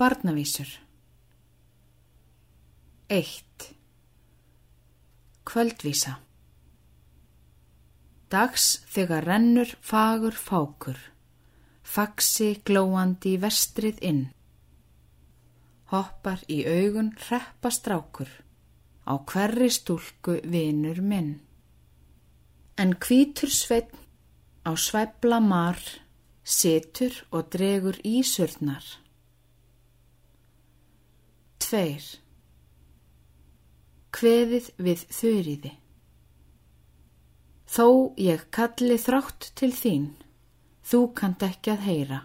Barnavísur 1. Kvöldvísa Dags þegar rennur fagur fákur, faksi glóandi í vestrið inn. Hoppar í augun hreppa strákur, á hverri stúlku vinur minn. En hvítur sveitn á sveibla mar, situr og dregur ísurnar. Tveir. Kveðið við þurriði. Þó ég kalli þrátt til þín, þú kant ekki að heyra.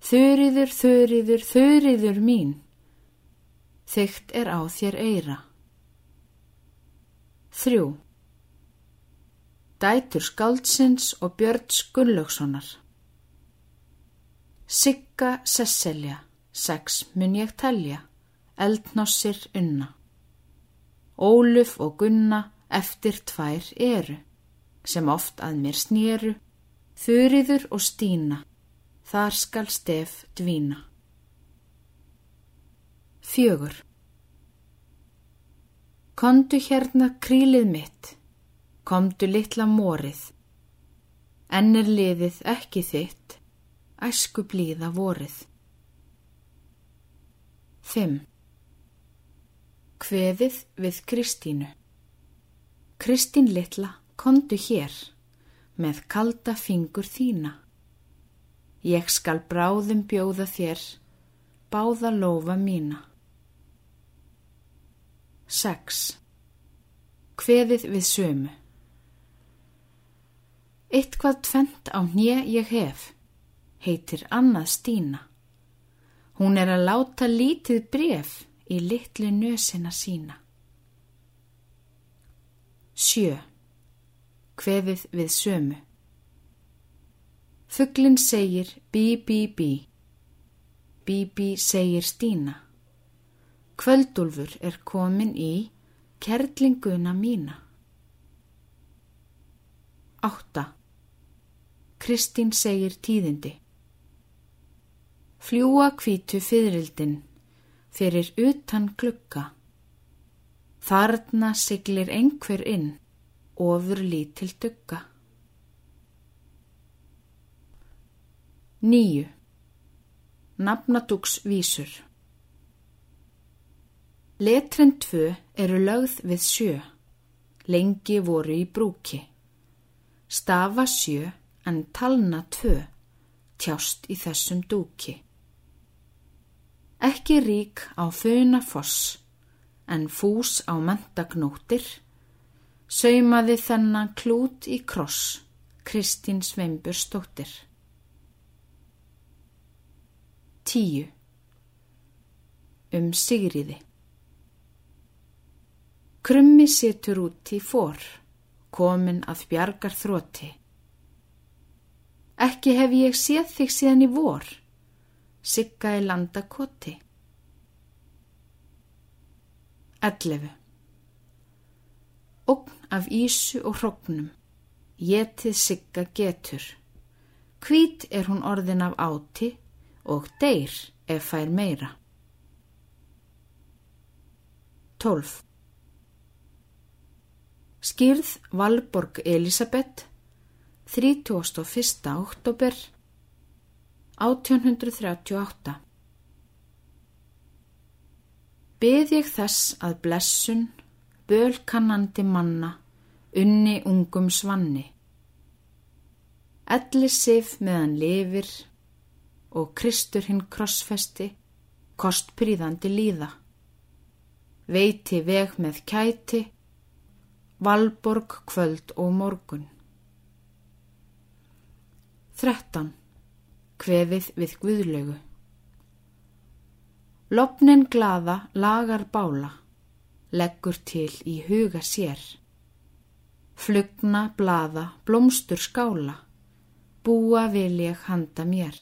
Þurriður, þurriður, þurriður mín, þygt er á þér eira. Þrjú. Dætur skáldsins og Björns Gunnlaugssonar. Sigga Sesselja, sex mun ég telja, eldnossir unna. Óluf og Gunna eftir tvær eru sem oft að mér snýru, þurriður og stína, þar skal stef dvína. Fjögur. Kondu hérna krílið mitt, komdu litla morið, ennir liðið ekki þitt, æsku blíða vorið. Fimm. Kveðið við Kristínu. Kristín litla Kondu hér með kalda fingur þína. Ég skal bráðum bjóða þér, báða lofa mína. 6. Hveðið við sömu. Eitt hvað tvent á hnje ég hef, heitir annað Stína. Hún er að láta lítið bref í litlu nösina sína. 7 kveðið við sömu. Fugglin segir bí bí bí, bí bí segir Stína. Kvöldúlfur er komin í kerlinguna mína. 8. Kristín segir tíðindi. Fljúa kvítu fyririldin fyrir utan glukka. Þarna siglir einhver inn ofur lítil dugga. Níu. Nafnadúks vísur. Letren tvö eru lögð við sjö, lengi voru í brúki. Stafa sjö en talna tvö, tjást í þessum dúki. Ekki rík á föna foss, en fús á mentagnóttir, Saumaði þennan klút í kross, Kristín Sveinbjörn stóttir. Tíu. Um Sigriði. Krummi setur út í fór, komin að bjargar þróti. Ekki hef ég séð þig síðan í vor, sigga í landakoti. Ellefu. Ogn af ísu og hróknum, getið sigga getur. Hvít er hún orðin af áti og deyr ef fær meira. 12. Skýrð Valborg Elisabeth 31. oktober 1838 Beð ég þess að blessun bölkannandi manna, unni ungum svanni. Elli sif meðan lifir og Kristur hinn krossfesti, kostpríðandi líða. Veiti veg með kæti, valborg kvöld og morgun. 13. Kvefið við Guðlögu Lopnin glaða lagar bála leggur til í huga sér. Flugna, blaða, blómstur skála, búa vil ég handa mér.